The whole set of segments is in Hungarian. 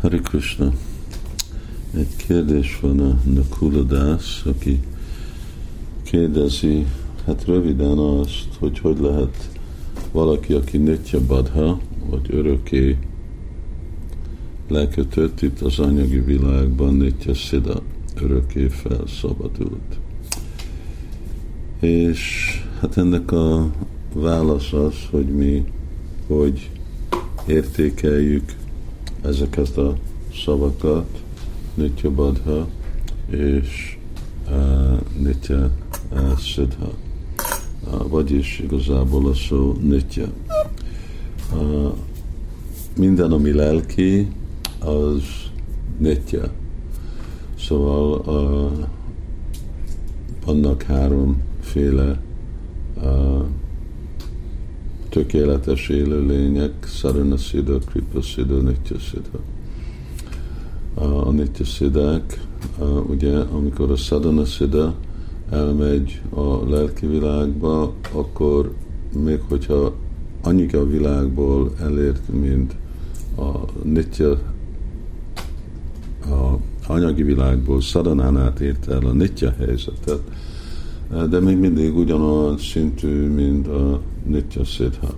Hari Krishna. Egy kérdés van a Nakuladász, aki kérdezi, hát röviden azt, hogy hogy lehet valaki, aki Nitya Badha, vagy örökké lekötött itt az anyagi világban, Nitya Siddha, örökké felszabadult. És hát ennek a válasz az, hogy mi hogy értékeljük ezeket a szavakat, Nitya Badha és uh, Nitya uh, Siddha. Uh, vagyis igazából a szó Nitya. Uh, minden, ami lelki, az Nitya. Szóval uh, vannak háromféle tökéletes élőlények, Sarana Siddha, Kripa Siddha, Nitya Siddha. A Nitya Siddhák, ugye amikor a Sadhana Siddha elmegy a lelki világba, akkor még hogyha annyit a világból elért, mint a Nitya a anyagi világból szadanán át ért el a nitya helyzetet, de még mindig ugyanolyan szintű, mint a Nitya Siddha.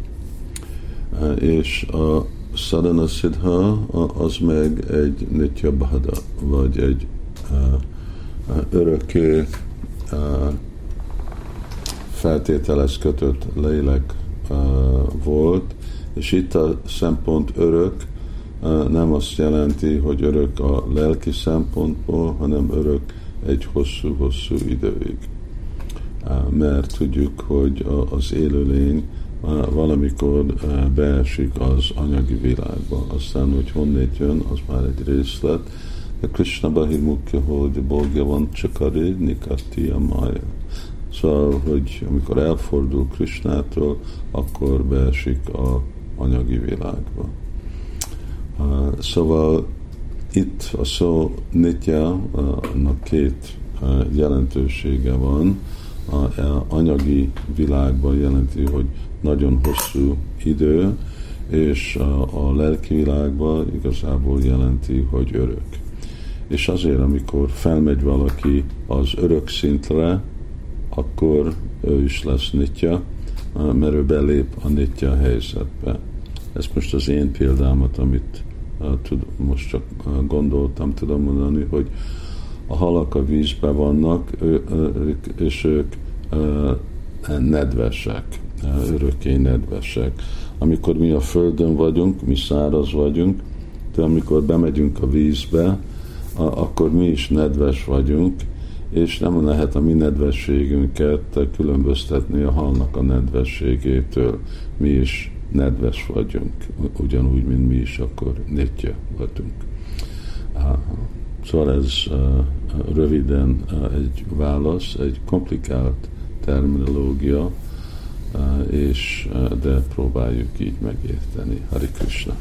És a Sadhana Siddha az meg egy Nitya Bhada, vagy egy örökké feltételez kötött lélek volt, és itt a szempont örök nem azt jelenti, hogy örök a lelki szempontból, hanem örök egy hosszú-hosszú időig mert tudjuk, hogy az élőlény valamikor beesik az anyagi világba. Aztán, hogy honnét jön, az már egy részlet. De Krishna Bahir Mukya, hogy Bolgya van Nikati a Maya. Szóval, hogy amikor elfordul Krishnától, akkor beesik a anyagi világba. Szóval itt a szó nitya, annak két jelentősége van a anyagi világban jelenti, hogy nagyon hosszú idő, és a, a lelki világban igazából jelenti, hogy örök. És azért, amikor felmegy valaki az örök szintre, akkor ő is lesz nitya, mert ő belép a nitya helyzetbe. Ez most az én példámat, amit most csak gondoltam, tudom mondani, hogy a halak a vízben vannak, és ők nedvesek, örökké nedvesek. Amikor mi a földön vagyunk, mi száraz vagyunk, de amikor bemegyünk a vízbe, akkor mi is nedves vagyunk, és nem lehet a mi nedvességünket különböztetni a halnak a nedvességétől. Mi is nedves vagyunk, ugyanúgy, mint mi is akkor nitya vagyunk. Szóval ez röviden egy válasz, egy komplikált terminológia, és de próbáljuk így megérteni. Hari Krishna.